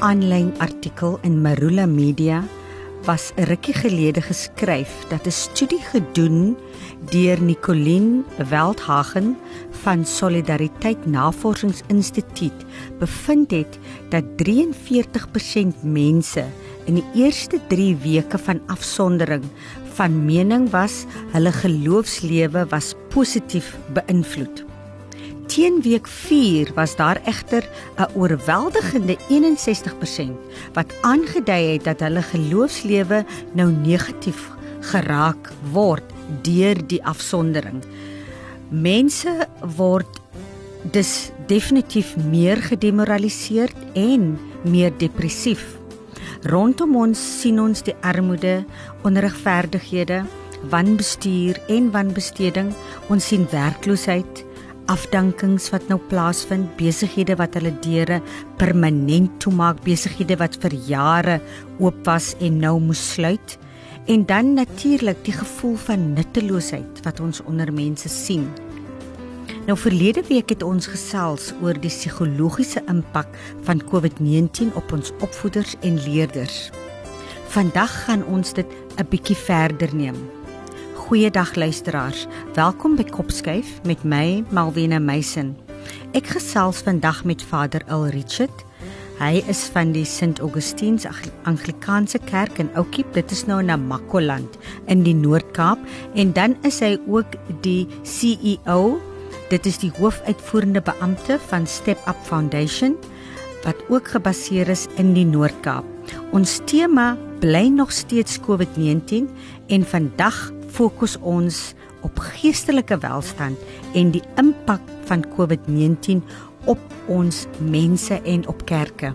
aanlyn artikel in Marula Media was 'n rukkie gelede geskryf dat 'n studie gedoen deur Nicoline Veldhagen van Solidariteit Navorsingsinstituut bevind het dat 43% mense in die eerste 3 weke van afsondering van mening was hulle geloofslewe was positief beïnvloed. Teen week 4 was daar egter 'n oorweldigende 61% wat aangedui het dat hulle geloofslewe nou negatief geraak word deur die afsondering. Mense word dus definitief meer gedemoraliseerd en meer depressief. Rondom ons sien ons die armoede, onregverdighede, wanbestuur en wanbesteding. Ons sien werkloosheid, afdankings wat nou plaasvind, besighede wat hulle deure permanent toemaak, besighede wat vir jare oop was en nou moes sluit. En dan natuurlik die gevoel van nutteloosheid wat ons onder mense sien. Nou verlede week het ons gesels oor die psigologiese impak van COVID-19 op ons opvoeders en leerders. Vandag gaan ons dit 'n bietjie verder neem. Goeiedag luisteraars. Welkom by Kopskuif met my Malvina Meisen. Ek gesels vandag met Vader Il Richard. Hy is van die Sint Augustins Anglikaanse Kerk in Oukiep. Dit is nou in Namakoland in die Noord-Kaap en dan is hy ook die CEO. Dit is die hoofuitvoerende beampte van Step Up Foundation wat ook gebaseer is in die Noord-Kaap. Ons tema bly nog steeds COVID-19 en vandag fokus ons op geestelike welstand en die impak van COVID-19 op ons mense en op kerke.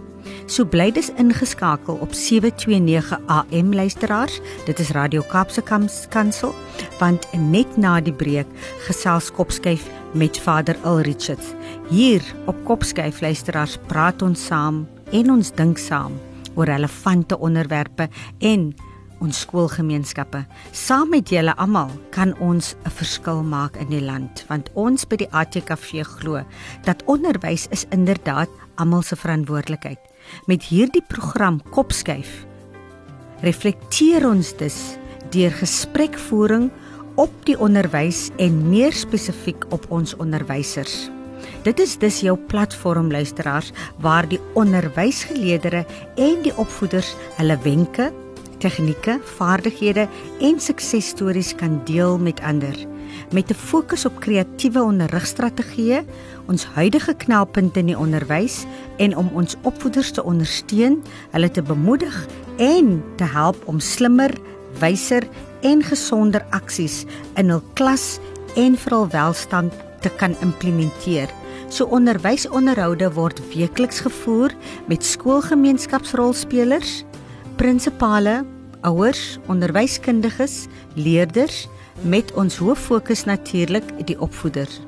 So bly dis ingeskakel op 729 AM luisteraars. Dit is Radio Kaapse Kansel want net na die breek gesels Kopskyf met Vader Il Richards. Hier op Kopskyf luisteraars praat ons saam en ons dink saam oor relevante onderwerpe en ons skoolgemeenskappe. Saam met julle almal kan ons 'n verskil maak in die land, want ons by die ATKV glo dat onderwys is inderdaad almal se verantwoordelikheid. Met hierdie program Kopskuif reflekteer ons dus deur gesprekvoering op die onderwys en meer spesifiek op ons onderwysers. Dit is dus jou platform luisteraars waar die onderwysgeleerders en die opvoeders hulle wenke, tegnieke, vaardighede en suksesstories kan deel met ander met 'n fokus op kreatiewe onderrigstrategieë, ons huidige knelpunte in die onderwys en om ons opvoeders te ondersteun, hulle te bemoedig en te help om slimmer, wyser en gesonder aksies in hul klas en vir hul welstand te kan implementeer. So onderwysonderhoude word weekliks gevoer met skoolgemeenskapsrolspelers, prinsipale, ouers, onderwyskundiges, leerders met ons hoof fokus natuurlik die opvoeders.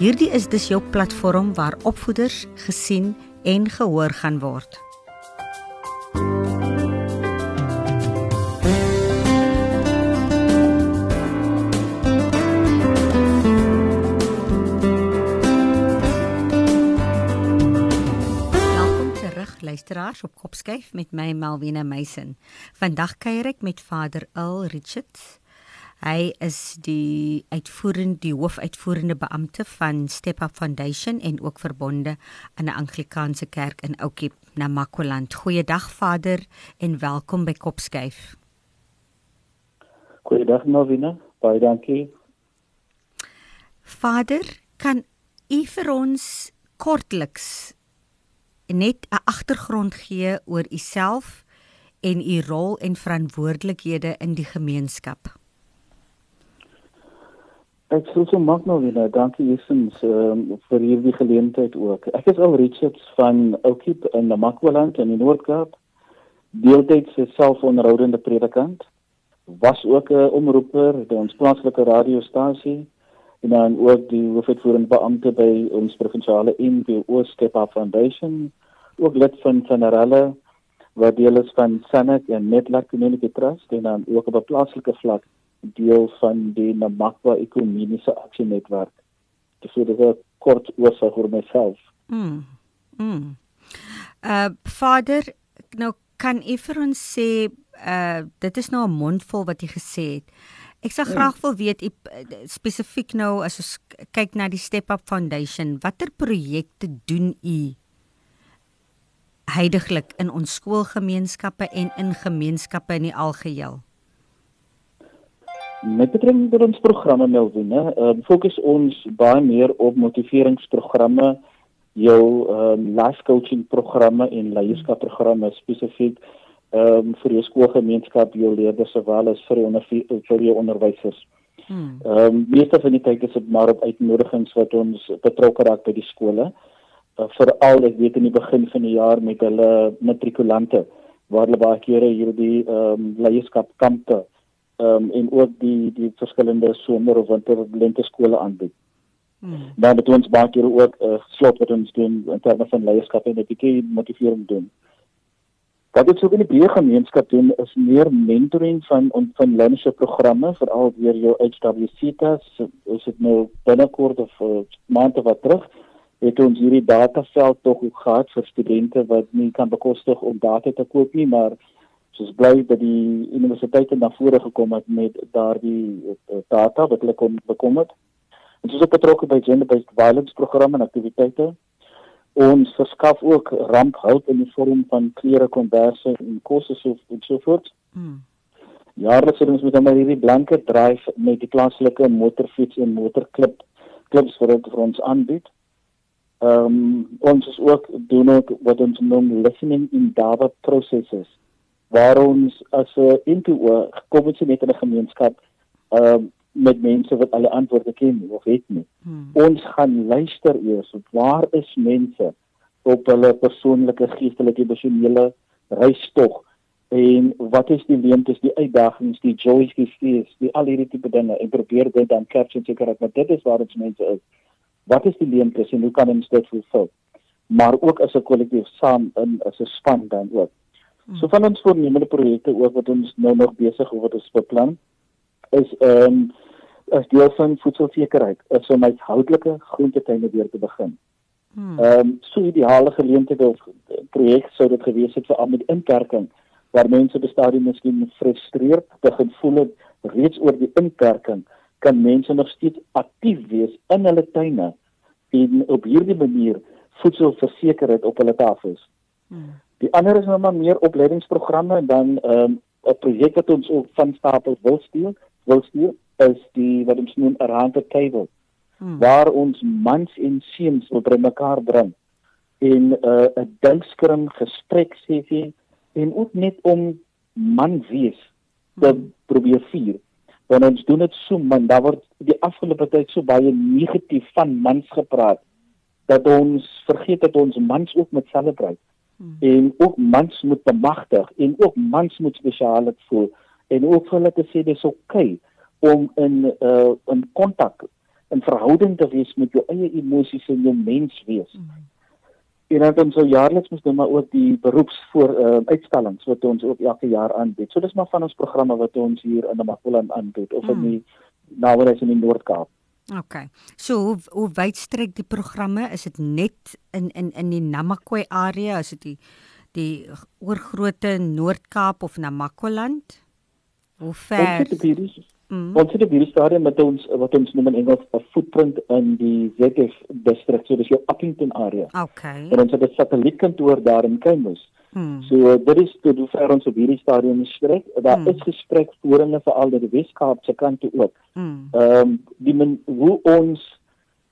Hierdie is dus jou platform waar opvoeders gesien en gehoor gaan word. Luisteraars op Kopskyf met my Malwena Meisen. Vandag kuier ek met Vader Il Richards. Hy is die uitvoerende die hoofuitvoerende beampte van Step Up Foundation en ook verbonde aan 'n Anglikaanse kerk in Oukiep, Namakoland. Goeiedag Vader en welkom by Kopskyf. Goeiedag Malwena. Baie dankie. Vader, kan u vir ons kortliks net 'n agtergrond gee oor u self en u rol en verantwoordelikhede in die gemeenskap. Ek sou so mag nou weer dankie Jesens um, vir hierdie geleentheid ook. Ek is al Richards van Oukiep in Namakwaland in die Noord-Kaap. Deeltyds selfonderhoudende predikant. Was ook 'n omroeper by ons plaaslike radiostasie en dan ook die hoofuitvoerende beampte by ons provinsiale NPO Step Up Foundation ook lid van Sanarelle wat deel is van Sanet en Netluck Community Trust en dan ook op 'n plaaslike vlak deel van die Namakwa Ekonomiese Aksie Netwerk. Dis so 'n kort oorsig oor myself. Mm. Mm. Uh Vader, nou kan u vir ons sê uh dit is nou 'n mondvol wat jy gesê het. Ek sal ja. graag wil weet u spesifiek nou as ons kyk na die Step Up Foundation, watter projekte doen u heidaglik in ons skoolgemeenskappe en in gemeenskappe in die algeheel? Met betrekking tot ons programme Melvin, hè, uh, fokus ons baie meer op motiveringsprogramme, jou ehm um, life coaching programme en leierskapprogramme spesifiek ehm um, vir jou skoolgemeenskap, jou leerders sowel as vir onder vir jou onderwysers. Hmm. Ehm um, meeste van die tyd is dit maar op uitnodigings wat ons betrokke raak by die skole. Uh, Veral ek weet in die begin van die jaar met hulle matrikulante waar hulle baie kere hierdie ehm um, leierskapkampe ehm um, en ook die die verskillende somer of winter lente skole aanbied. Hmm. Dan het ons baie kere ook 'n uh, slot wat ons doen in terme van leierskap en 'n bietjie motivering doen. Wat dit ook in die breë gemeenskap doen is meer mentoring van van leierskap programme veral deur jou HWCTAs is dit nou binnekort of uh, maande wat terug het ons hierdie dataveld tog gehad vir studente wat nie kan bekostig om data te koop nie maar soos bly dat die universiteite na vore gekom het met daardie uh, data wat hulle kon bekom het. Ons is ook betrokke by gender based violence programme en aktiwiteite ons verskaf ook ramphulp in die vorm van klere, konverse en kosse so en so voort. Mm. Jaarliks het ons met hom hierdie blanke dryf met die plaaslike motorfiets en motorklip klubs vir, vir ons aanbied. Ehm um, ons is ook doen ook wat ons noem listening in data processes waar ons as 'n into gekom het met 'n gemeenskap ehm um, met mense wat alle antwoorde ken of weet nie. Hmm. Ons gaan luister eers op waar is mense op hulle persoonlike geestelike emosionele reistog en wat is die leemtes, die uitdagings, die joys, die fears, die al hierdie tipe dinge en probeer dit dan capture seker dat maar dit is waar ons mense is. Wat is die leemtes en hoe kan ons dit vervul? Maar ook as 'n kollektief saam in as 'n span dan ook. Hmm. So van ons voornemende projekte ook wat ons nou nog besig of wat ons beplan is ehm um, as deel van voedselsekerheid is om met houtelike groentetuine weer te begin. Hmm. Ehm um, so ideale geleenthede of projek sou dit gewees het vir al met inperking waar mense bestaan en miskien gefrustreerd begin voel het reeds oor die inperking kan mense nog steeds aktief wees in hulle tuine en op hierdie manier voedselversekerheid op hulle tafels. Hmm. Die ander is nou maar meer opleidingsprogramme en dan ehm um, 'n projek wat ons ook van stapel wil stuur, wil stuur is die wat ons noem 'n round table hmm. waar ons mans en seuns op mekaar bring en 'n uh, 'n dinkskrim gesprek sessie en ook net om man wees te hmm. probeer vier. Want ons doen dit so man, daar word die afgelope tyd so baie negatief van mans gepraat dat ons vergeet dat ons mans ook moet celebrate. Hmm. En ook mans moet bemagtig en ook mans moet spesiaal voel en ook vir hulle te sê dis oukei okay om in uh in kontak in verhouding te wees met jou eie emosies en jou menswees. Mm -hmm. En dan ons so jaarliks moet nou maar ook die beroeps voor uh uitstallings wat ons ook elke jaar aanbied. So dis maar van ons programme wat ons hier in Namakwa aanbied of mm. in die nawees in die Noord-Kaap. OK. So hoe hoe wyd strek die programme? Is dit net in in in die Namakwa area? Is dit die die oorgrootte Noord-Kaap of Namakwa-land? Hoe ver? Mm. Ons het op hierdie stadium met ons wat ons noem in Engels 'n footprint in die ZF distrik, so dis jou Appington area. Okay. En ons het 'n satellietkantoor daar in Kaimus. Hmm. So dit is tot hoe ver ons op hierdie stadium strek. Daar hmm. is gesprek voeringe vir al die Weskaap se kante ook. Hmm. Ehm um, die men, hoe ons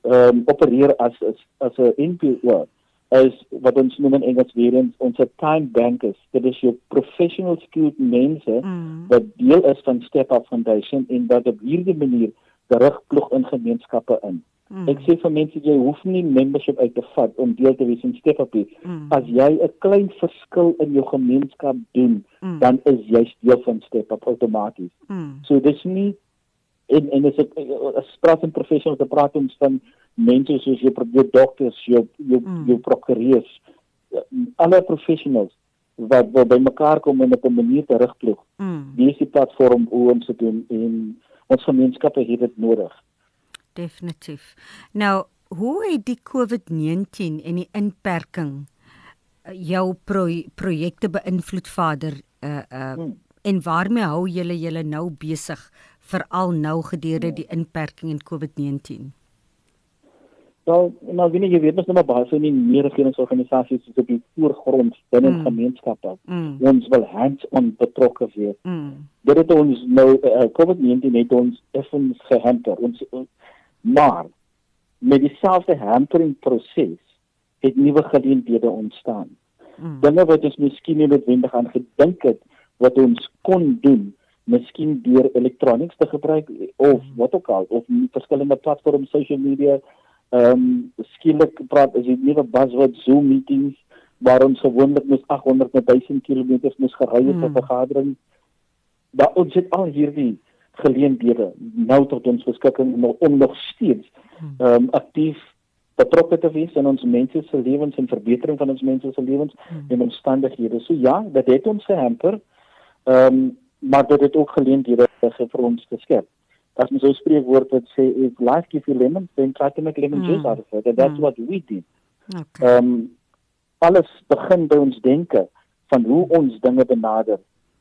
ehm um, opereer as as as 'n NPO as wat ons noem in Engels weer eens ons time bankers dit is jou professional skilled mense mm. wat deel is van Step Up Foundation en wat op hierdie manier terugploeg in gemeenskappe in mm. ek sê vir mense jy hoef nie membership uit te vat om deel te wees in Step Up nie mm. as jy 'n klein verskil in jou gemeenskap doen mm. dan is jy deel van Step Up outomaties mm. so dis nie en en as ek as praat in professional te praat ons van mense soos jou jou dokters, jou jou, mm. jou prokureurs, alle professionals wat wat bymekaar kom en op 'n manier terugploeg. Mm. Dis die platform hoe ons dit doen en ons gemeenskappe het dit nodig. Definitief. Nou, hoe het die COVID-19 en die inperking jou pro projekte beïnvloed Vader uh uh hmm. en waarmee hou julle julle nou besig veral nou gedurende die inperking in COVID-19? Wel, nou wie nie weet ons nou maar baie van die meer regeringsorganisasies is op die voorgrond binne mm. gemeenskappe. Mm. Ons wil hands-on betrokke wees. Mm. Dit het ons nou uh, COVID-19 het ons effens gehamper. Ons maar met dieselfde hampering proses het nuwe geleenthede ontstaan. Mm. Dinge wat ons miskien nie noodwendig aan gedink het wat ons kon doen miskien deur elektronies te gebruik of mm. wat ook al of verskillende platforms social media Ehm um, skielik praat as jy was wat Zoom meetings waar ons gewoonlik met 800 met 1000 km moes gery het vir mm. vergadering. Daar ons het al hierdie geleenthede nou tot ons beskikking om nog steeds hmm. ehm um, aktief betrokke te wees in ons mense se lewens en verbetering van ons mense se lewens hmm. en omstandighede. So ja, dit het ons gehamper. Ehm um, maar dit het ook geleenthede vir ons geskep as mens so 'n spreekwoord wat sê if life gives you lemons then try to make lemon juice mm. out of it and that's mm. what we did. Okay. Ehm um, alles begin by ons denke van hoe ons dinge benader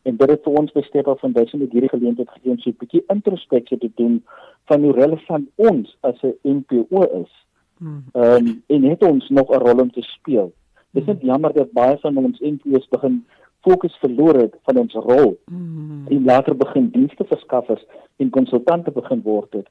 en dit het vir ons bestel op foundation met hierdie geleentheid gegee om so 'n bietjie introspeksie te doen van hoe relevant ons as 'n NPO is. Mm. Ehm um, en het ons nog 'n rol om te speel. Dit is net jammer dat baie van ons NPO's begin fokus verloor het van ons rol. Mm. En later begin dienste verskaffers en konsultante begin word het.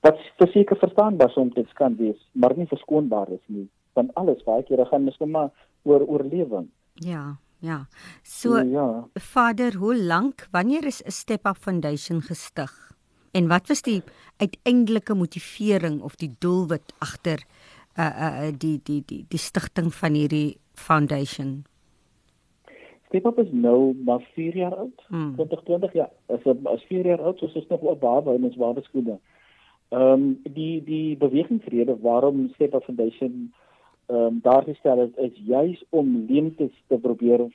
Wat verseker verstaanbaar soms dit kan wees, maar nie verskoonbaar is nie. Want alles baie kere gaan mis maar oor oorlewing. Ja, ja. So ja. Vader, hoe lank wanneer is 'n Step Up Foundation gestig? En wat was die uiteindelike motivering of die doelwit agter uh uh die die die die stigting van hierdie foundation? Stepop is nou maar 4 jaar oud. Hmm. 2020 ja, is as 4 jaar oud, soos is nog wel baba in ons waterskoene. Ehm um, die die bewegingsrede waarom Stepop Foundation ehm um, daar gestel het is juis om leemtes te probeer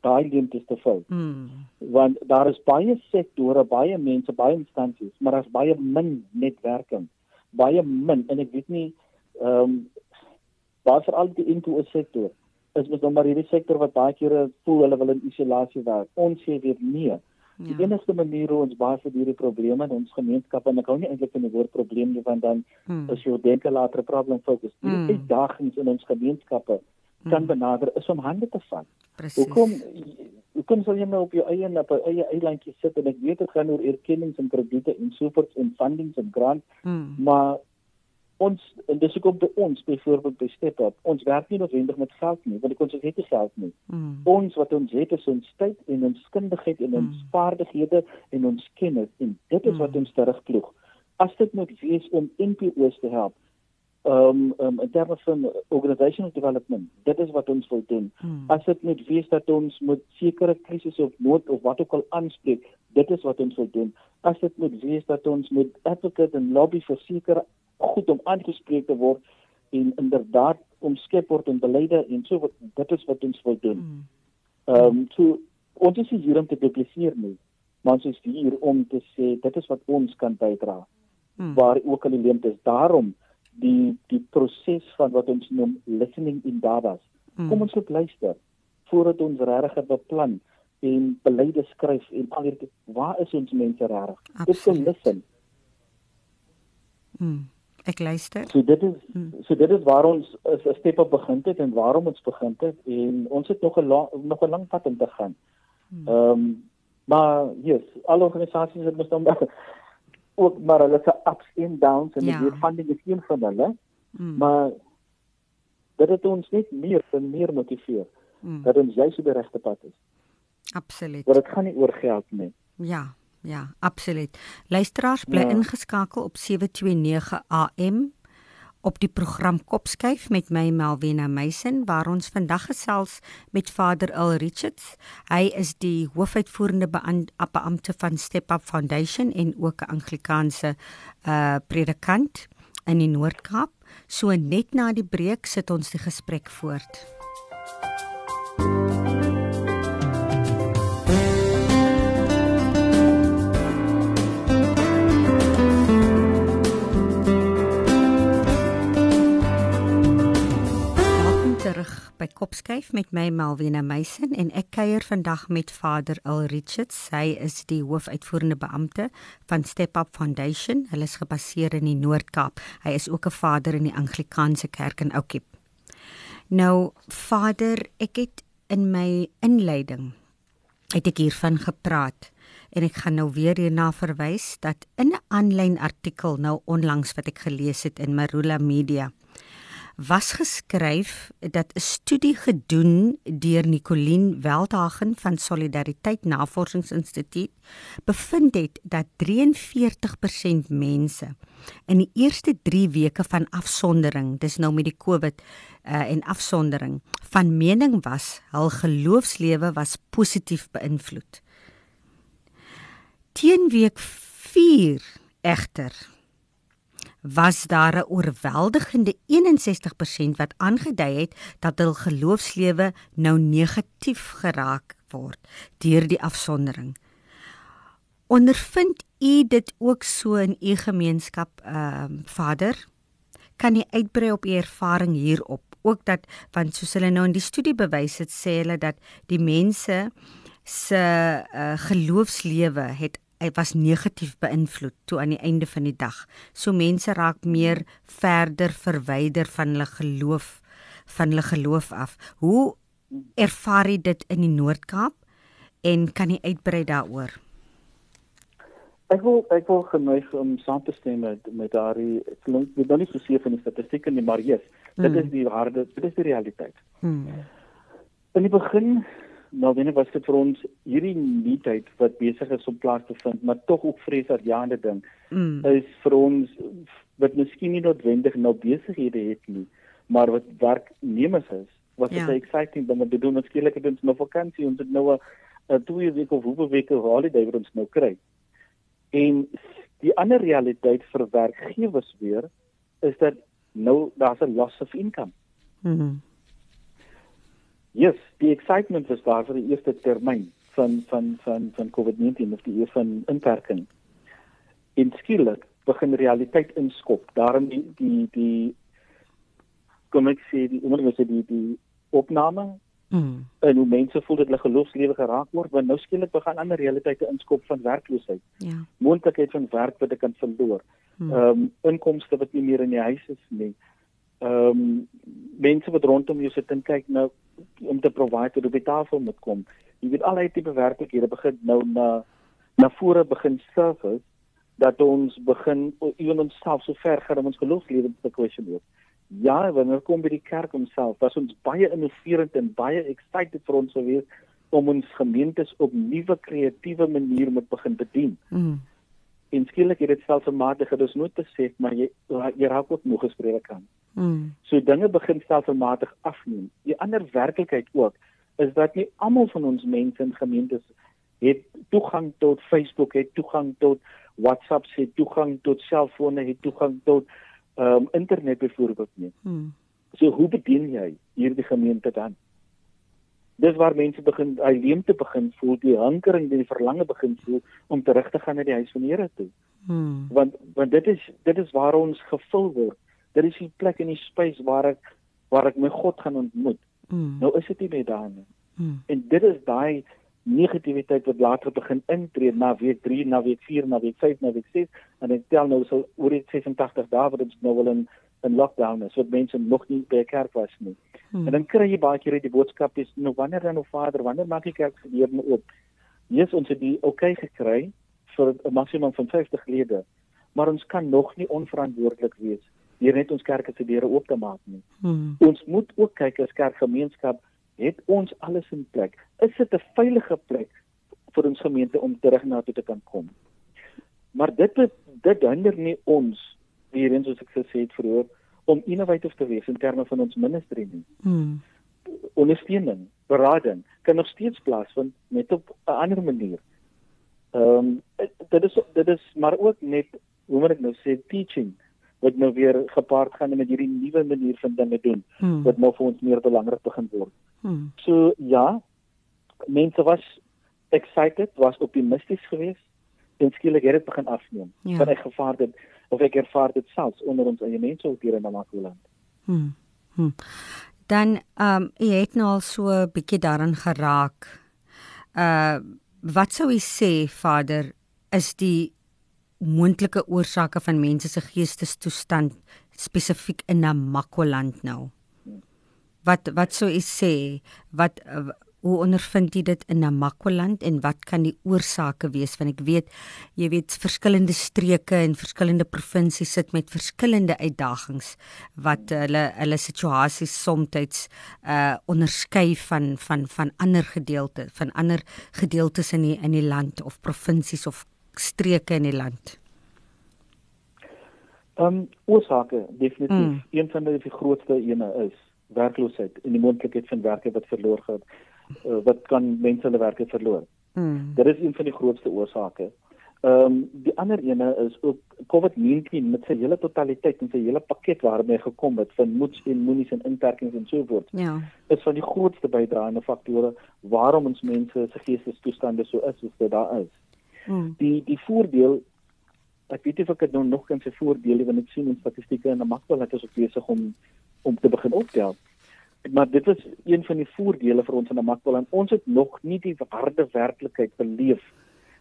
daai leemtes te vul. Hmm. Want daar is baie sektore, baie mense, baie instansies, maar daar's baie min netwerking. Baie min en ek weet nie ehm um, waar veral die into sektor is mos nou maar hierdie sektor wat baie kere voel hulle wil in isolasie werk. Ons sê weer nee. Die ja. enigste manier hoe ons baie vir hierdie probleme in ons gemeenskappe en ek hou nie eintlik van die woord probleem nie want dan hmm. is jy denke later probleem fokus. Die hmm. uitdagings in ons gemeenskappe hmm. kan benader is om hande te vat. Presies. Hoekom hoekom sal jy nou op jou eie op jou eie eilandjie sit en ek weet dit gaan oor erkennings en krediete en soorts en fundings en grants, hmm. maar ons en dis hoekom by ons byvoorbeeld by Step Up ons werk nie noodwendig met geld nie want ons het nie geld nie mm. ons wat ons het is ons tyd en ons kundigheid en ons mm. vaardighede en ons kennis en dit is mm. wat ons terugploeg as dit moet wees om NPO's te help um, um in terme van organizational development dit is wat ons wil doen mm. as dit moet wees dat ons moet sekere krisisse of nood of wat ook al aanspreek dit is wat ons wil doen as dit moet wees dat ons moet advocate en lobby vir sekere goed om aangespreek te word en inderdaad omskep word in beleide en so wat dit is wat ons wil doen. Hmm. Ehm um, so ons is hier om te dupliseer nie, maar ons is hier om te sê dit is wat ons kan bydra. Hmm. Waar ook al die leemte is. Daarom die die proses van wat ons noem listening in dadas. Hmm. Kom ons moet luister voordat ons regtig beplan en beleide skryf en al hierdie waar is ons mense regtig? Dis om listen. Mm. Ek luister. So dit is hmm. so dit is waar ons 'n stap op begin het en waarom ons begin het en ons het nog 'n nog 'n lang pad om te gaan. Hmm. Ehm um, maar yes, al organisasies het mos dan ook maar hulle se ups en downs en ja. die funding is een van hulle. Hmm. Maar dit het ons net meer en meer motiveer hmm. dat ons juist op die regte pad is. Absoluut. Want dit gaan nie oor geld nie. Ja. Ja, absoluut. Luisteraars bly ja. ingeskakel op 729 AM op die program Kopskyf met my Melvina Meisen waar ons vandag gesels met Vader Al Richards. Hy is die hoofuitvoerende beampte van Step Up Foundation en ook 'n Anglikaanse uh predikant in die Noord-Kaap. So net na die breek sit ons die gesprek voort. Opskuif met my Malwena Meisen en ek kuier vandag met Vader Al Richards. Hy is die hoofuitvoerende beampte van Step Up Foundation. Hulle is gebaseer in die Noord-Kaap. Hy is ook 'n vader in die Anglikaanse Kerk in Oukiep. Nou, Vader, ek het in my inleiding het ek hiervan gepraat en ek gaan nou weer hierna verwys dat in 'n aanlyn artikel nou onlangs wat ek gelees het in Marula Media was geskryf dat 'n studie gedoen deur Nicoline Veldhagen van Solidariteit Navorsingsinstituut bevind het dat 43% mense in die eerste 3 weke van afsondering, dis nou met die COVID uh, en afsondering, van mening was hul geloofslewe was positief beïnvloed. Teen week 4 egter was daar 'n oorweldigende 61% wat aangedui het dat hul geloofslewe nou negatief geraak word deur die afsondering. Ondervind u dit ook so in u gemeenskap, ehm uh, Vader? Kan u uitbrei op u ervaring hierop? Ook dat want soos hulle nou in die studie bewys het, sê hulle dat die mense se uh, geloofslewe het hy was negatief beïnvloed toe aan die einde van die dag. So mense raak meer verder verwyder van hulle geloof van hulle geloof af. Hoe ervaar jy dit in die Noord-Kaap en kan jy uitbrei daaroor? Ek wil ek wil geneig om saam te stem met met daardie ek weet nog nie so seker van die statistieke nie, maar yes, dit hmm. is die harde, dit is die realiteit. Hmm. In die begin nou binne was dit vir ons hierdie nuutheid wat besig is om plaas te vind, maar tog ook vreesagjaande ding. Mm. Is vir ons wat miskien nie noodwendig nou besighede het nie, maar wat werknemers is. Wat ja. is exciting ding om te doen? Ons skielik het ons nou vakansie, ons het nou 'n twee weke of hoeveel weke holiday wat ons nou kry. En die ander realiteit vir werkgewers weer is dat nou daar's 'n loss of income. Mhm. Yes, die excitement was daar vir die eerste termyn van van van van COVID-19 of die eers van inperking. En skielik begin realiteit inskop. Daarom die die die kom ek sê die omdat ons die die opname mm. en hoe mense voel dat hulle geloofslewe geraak word, want nou skielik begin ander realiteite inskop van werkloosheid. Ja. Moontlikheid van werk wat ek kan verloor. Hmm. Ehm mm. um, inkomste wat nie meer in die huis is nie. Ehm um, mense wat rondom jou sit en kyk nou om te provide tot op die tafel moet kom. Jy weet al die tipe werklikhede begin nou na na vore begin surface dat ons begin ewen ons self so ver gaan om ons geloofslewe te kwestioneer. Ja, wanneer kom by die kerk homself, was ons baie innoverend en baie excited vir ons gewees om ons gemeentes op nuwe kreatiewe maniere moet begin bedien. Mm. En skielik het dit selfvermatig gedus nooit besef, maar jy jy raak ook nog gespreek kan. Mm. So dinge begin stelselmatig afneem. Die ander werklikheid ook is dat nie almal van ons mense in gemeentes het toegang tot Facebook, het toegang tot WhatsApp, het toegang tot selfone, het toegang tot ehm um, internet byvoorbeeld nie. Mm. So hoe bedien jy hierdie gemeente dan? Dis waar mense begin hy leemte begin voel, die hankering en die verlange begin voel om terug te gaan na die huis van die Here toe. Hmm. Want want dit is dit is waar ons gevul word dit is die plek in die space waar ek waar ek my God gaan ontmoet. Mm. Nou is dit nie meer daar nie. Mm. En dit is daai negativiteit wat later begin intree na week 3, na week 4, na week 5, na week 6 en dit tel nou so oor die 86 dae wat ons nou wel in in lockdown is, wat mense nog nie by kerk was nie. Mm. En dan kry jy baie keer die boodskap is nou wanneer dan of vader, wanneer maak die kerk se deur oop? Jesus ons het die oké okay gekry vir 'n maksimum van 50 lede, maar ons kan nog nie onverantwoordelik wees deur net ons kerke se deure oop te maak nie. Hmm. Ons moet ook kyk as kerkgemeenskap het ons alles in plek. Is dit 'n veilige plek vir ons gemeente om terug na toe te kan kom? Maar dit dit hinder nie ons weer eens soos ek gesê het vroeër om innovatief te wees in terme van ons ministerie nie. Hmm. Ondersteuning, berading kan nog steeds plaasvind net op 'n ander manier. Ehm um, dit is dit is maar ook net hoe moet ek nou sê teaching wat nou weer gepaard gaan met hierdie nuwe manier van dinge doen hmm. wat nou vir ons meer belangrik begin word. Hmm. So ja, mense was excited, was optimisties geweest en skielik het dit begin afneem. Ja. Want ek gevaar dit of ek ervaar dit selfs onder ons eie mense ook hier in Namakoland. Hmm. Hmm. Dan ehm um, jy het nou al so 'n bietjie daarin geraak. Uh wat sou u sê Vader is die moontlike oorsake van mense se geestestoestand spesifiek in Namakoland nou? Wat wat sou u sê wat hoe ondervind jy dit in Namakwaland en wat kan die oorsake wees want ek weet jy weet verskillende streke en verskillende provinsies sit met verskillende uitdagings wat hulle hulle situasies soms uh onderskei van van van ander gedeeltes van ander gedeeltes in die in die land of provinsies of streke in die land. Ehm um, oorsake definitief mm. een van die grootste ene is werkloosheid en die moontlikheid van werke wat verloor gaan uh, wat kan mense hulle werke verloor. Mm. Dit is een van die grootste oorsake. Ehm um, die ander ene is ook COVID-19 met sy hele totaliteit en sy hele pakket waarmee gekom het van moeds en moenies en inperkings en so voort. Ja. Is van die grootste bydraende faktore waarom ons mense se geestestoestande so is soos dit daar is. Mm. Die die voordeel ek weet nie of ek dit nou nog kan se voordele want ek sien in statistieke en dan maak wel net asof besig om om te begin optel maar dit is een van die voordele vir ons in Namakwa en ons het nog nie die harde werklikheid beleef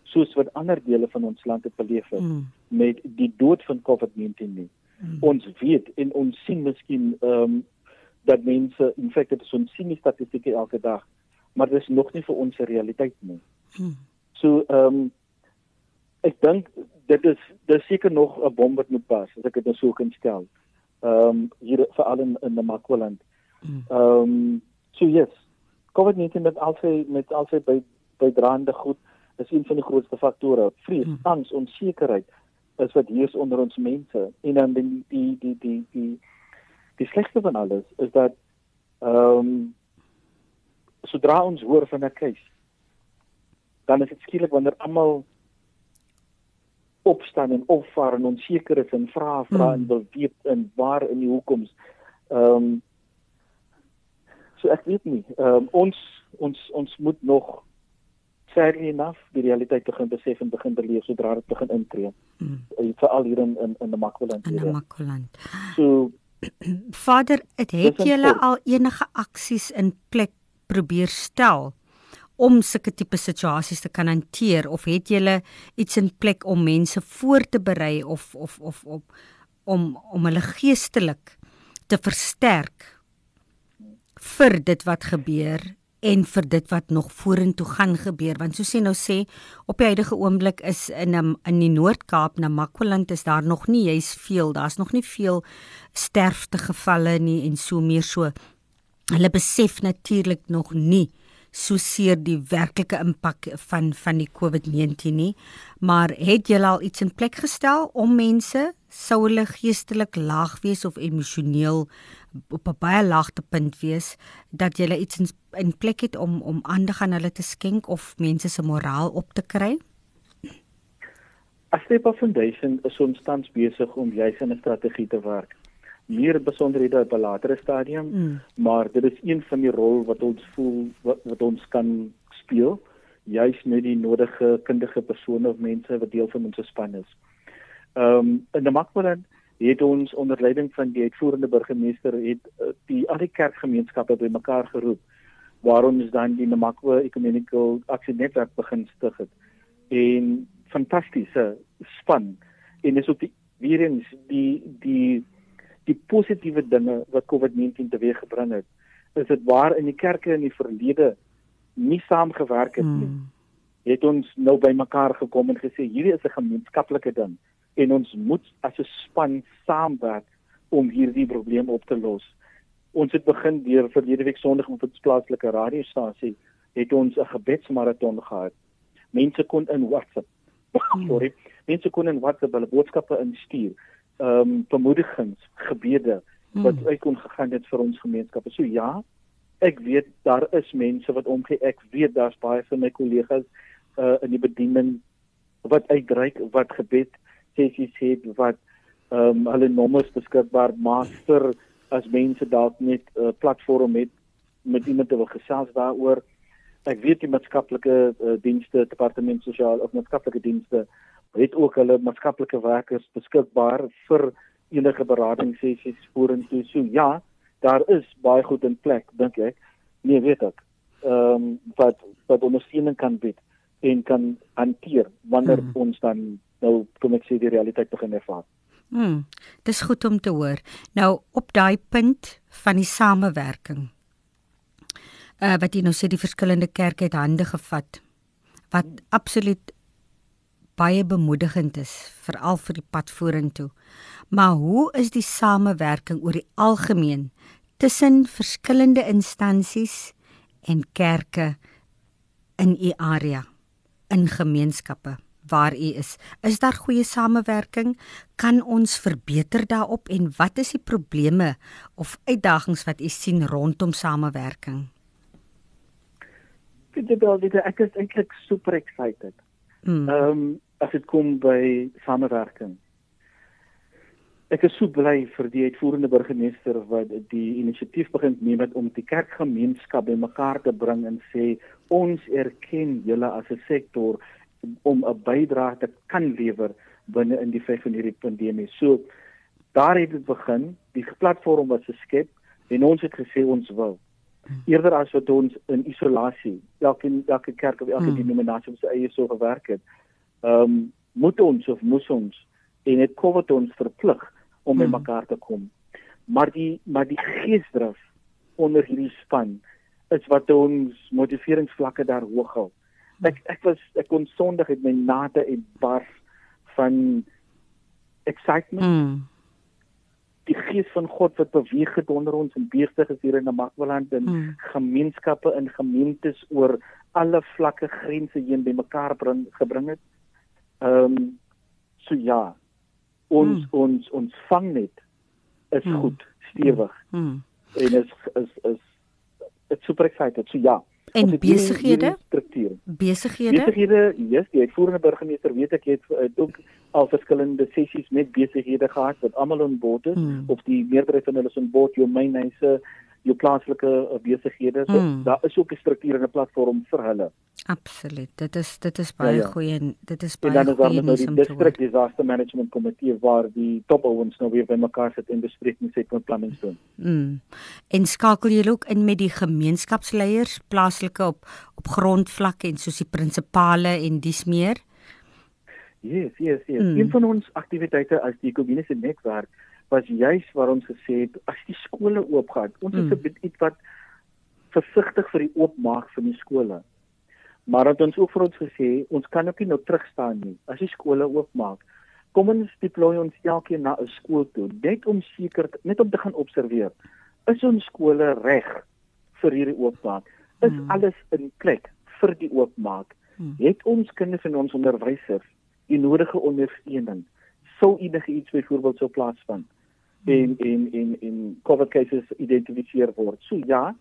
soos wat ander dele van ons land het beleef het mm. met die dood van COVID-19 nie. Mm. Ons weet en ons sien miskien ehm um, dat mense in feite dit is ons sien die statistieke elke dag, maar dit is nog nie vir ons 'n realiteit nie. Mm. So ehm um, ek dink dit is dis seker nog 'n bom wat moet pas as ek dit nou so kan stel. Ehm um, hier veral in in Namakwa land. Ehm um, so yes. COVID-19 met al sy met al sy by bydraende goed is een van die grootste faktore. Vrees, mm. angs, onsekerheid is wat hier is onder ons mense. En dan die die die die die die slegste van alles is dat ehm um, sodra ons hoor van 'n keuse dan is dit skielik wanneer almal opstaan en opvaar en onseker is en vra vra mm. en wil weet in waar in die hoekoms ehm um, So ek weet nie. Ehm um, ons ons ons moet nog sadly enough die realiteit begin besef en begin beleef sodra dit begin intree. Mm. Veral hier in in in die Makwaland hier. In die Makwaland. So Vader, het het julle al enige aksies in plek probeer stel om sulke tipe situasies te kan hanteer of het julle iets in plek om mense voor te berei of of of op om om hulle geestelik te versterk vir dit wat gebeur en vir dit wat nog vorentoe gaan gebeur? Want soos jy nou sê op die huidige oomblik is in in die Noord-Kaap na Makwaland is daar nog nie juis veel daar's nog nie veel sterfte gevalle nie en so meer so. Hulle besef natuurlik nog nie so seer die werklike impak van van die COVID-19 nie maar het jy al iets in plek gestel om mense sou hulle geestelik laag wees of emosioneel op 'n baie laagte punt wees dat jy iets in, in plek het om om aandag aan hulle te skenk of mense se moraal op te kry? Astepa Foundation is ons tans besig om juis 'n strategie te werk. Meer besonderhede op 'n latere stadium, mm. maar dit is een van die rol wat ons voel wat, wat ons kan speel, juis met die nodige kundige persone of mense wat deel van ons span is. Ehm um, in die Makwaland het ons onder leiding van die uitvoerende burgemeester het uh, die al die kerkgemeenskappe bymekaar geroep waarom is dan die Namakwa Ecumenical Action Network begin stig het en fantastiese span en is op die weer eens die die die positiewe dinge wat COVID-19 teweeggebring het is dit waar in die kerke in die verlede nie saamgewerk het nie hmm. het ons nou bymekaar gekom en gesê hierdie is 'n gemeenskaplike ding en ons moet as 'n span saamwerk om hierdie probleem op te los. Ons het begin deur verlede week Sondag op 'n plaaslike radiostasie het ons 'n gebedsmaraton gehad. Mense kon in WhatsApp hmm. sorry, mense kon in WhatsApp hulle boodskappe instuur. Ehm um, bemoedigings, gebede wat hmm. uit kon gegaan het vir ons gemeenskappe. So ja, ek weet daar is mense wat omgee. Ek weet daar's baie van my kollegas uh in die bediening wat uitreik, wat gebed sessies het wat ehm um, hulle nommers beskikbaar maak as mense dalk net 'n uh, platform het met iemand te wil gesels daaroor. Ek weet die maatskaplike uh, dienste, departement sosiaal of maatskaplike dienste het ook hulle maatskaplike werkers beskikbaar vir enige beratingssessies vorentoe. So ja, daar is baie goed in plek dink ek nee weet ek ehm um, wat wat ondersteuning kan bied en kan hanteer wanneer hmm. ons dan nou kom ek sê die realiteit begin ervaar. Hmm. Dis goed om te hoor. Nou op daai punt van die samewerking. Uh wat jy nou sê die verskillende kerke het hande gevat wat absoluut baie bemoedigend is veral vir die pad vorentoe. Maar hoe is die samewerking oor die algemeen tussen verskillende instansies en kerke in u area in gemeenskappe waar u is. Is daar goeie samewerking? Kan ons verbeter daarop en wat is die probleme of uitdagings wat u sien rondom samewerking? Dit is wel dit ek is eintlik super excited. Hmm. Ehm um, as dit kom by samewerking. Ek is so bly vir die uitvoerende burgemeester wat die inisiatief begin neem met om die kerkgemeenskap bymekaar te bring en sê ons erken julle as 'n sektor om 'n bydrae te kan lewer binne in die vyf van hierdie pandemie. So daar het dit begin. Die platform was geskep en ons het gesê ons wil eerder as wat ons in isolasie elke elke kerk of elke hmm. denominasie op sy eie so gewerk het. Ehm um, moet ons of moes ons en dit COVID ons verplig om by hmm. mekaar te kom. Maar die maar die geesdrif onder hierdie span is wat ons motiveringsvlakke daar hoog hou ek ek was ek kon sondig het my nate en bars van excitement. Mm. Die gees van God wat beweeg het onder ons en besig is hier in Namakwaland en mm. gemeenskappe in gemeentes oor alle vlakke grense heen bymekaar bring gebring het. Ehm um, so ja. Ons mm. ons ons vang net is mm. goed, stewig. Mm. En is is is it's super excited. So ja en besighede besighede besighede yes die uitvoerende burgemeester weet ek het uh, ook al verskillende sessies met besighede gehad wat almal aan boord is hmm. of die meerderheid van hulle is aan boord jou mynhuise jou plaaslike uh, besighede so hmm. daar is ook 'n struktuur en 'n platform vir hulle absoluut dit is dit is baie ja, ja. goeie en dit is baie goeie en dan is daar nou die district disaster management komitee waar die top ouens nou weer bymekaar sit en bespreking sê met planning doen hmm. en skakel jy ook in met die gemeenskapsleiers plaaslike op op grondvlak en soos die prinsipale en dis meer Yes, yes, yes. Hmm. Een van ons aktiwiteite as die kommuniese netwerk was juis waar ons gesê het as die skole oopgaan, ons is mm. iets wat versigtig vir die oopmaak van die skole. Maar het ons ook vir ons gesê, ons kan ook nie nou terug staan nie as die skole oopmaak. Kom ons deploy ons elkeen na 'n skool toe, net om seker net om te gaan observeer. Is ons skole reg vir hierdie oopmaak? Is mm. alles in plek vir die oopmaak? Mm. Het ons kinders en ons onderwysers die nodige ondersteuning? Sou enige iets byvoorbeeld sou plaasvind? En en en en COVID cases identifiseer word. So ja,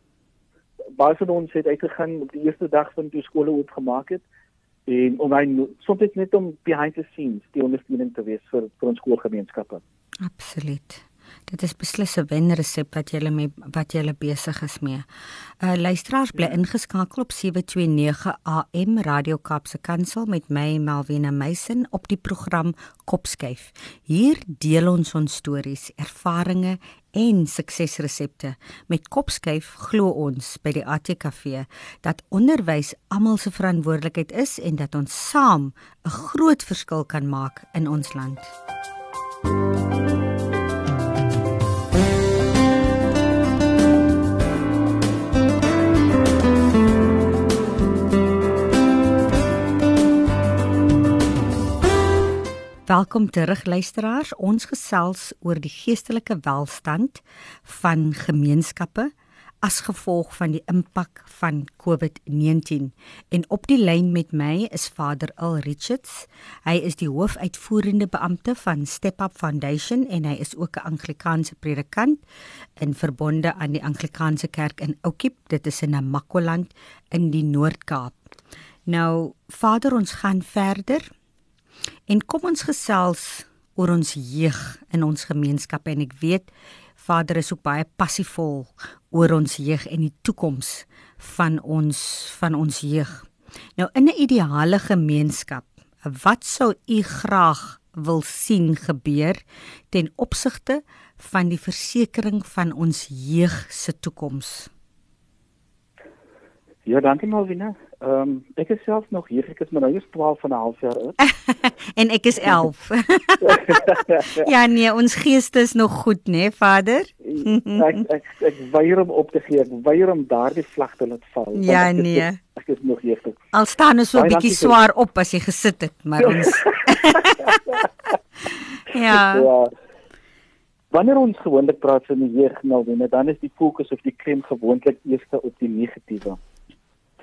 baie van ons het uitgegaan op die eerste dag van toe skole oopgemaak het en om hy soms net om behind the scenes die ondersteuning te wees vir vir ons skoolgemeenskappe. Absoluut. Dit is beslis 'n wenresep wat jy met wat jy besig is mee. Uh luisteraars bly ingeskakel op 729 AM Radio Kaapse Kansel met my Malvina Meisen op die program Kopskyf. Hier deel ons ons stories, ervarings en suksesresepte. Met Kopskyf glo ons by die ATKV dat onderwys almal se verantwoordelikheid is en dat ons saam 'n groot verskil kan maak in ons land. Welkom terug luisteraars. Ons gesels oor die geestelike welstand van gemeenskappe as gevolg van die impak van COVID-19. En op die lyn met my is Vader Al Richards. Hy is die hoofuitvoerende beampte van Step Up Foundation en hy is ook 'n Anglikaanse predikant in verbonde aan die Anglikaanse Kerk in Oukiep. Dit is in Namakwaland in die Noord-Kaap. Nou, Vader, ons gaan verder En kom ons gesels oor ons jeug in ons gemeenskap en ek weet Vader is ook baie passievol oor ons jeug en die toekoms van ons van ons jeug. Nou in 'n ideale gemeenskap, wat sou u graag wil sien gebeur ten opsigte van die versekering van ons jeug se toekoms? Ja, dankie Malvina. Ehm um, ek is self nog hier, ek is maar nou eers 12 en 'n half jaar oud. en ek is 11. ja nee, ons geeste is nog goed, né, nee, Vader? ek ek ek weier om op te gee. Ek weier om daardie vlag te laat val. Ja ek nee. Is, ek is nog hier. Al staan ons so 'n bietjie swaar op as jy gesit het, maar ons Ja. ja. Wanneer ons gewoonlik praat van die jeug nou, dan is die fokus of die klem gewoonlik eers op die negatiewe.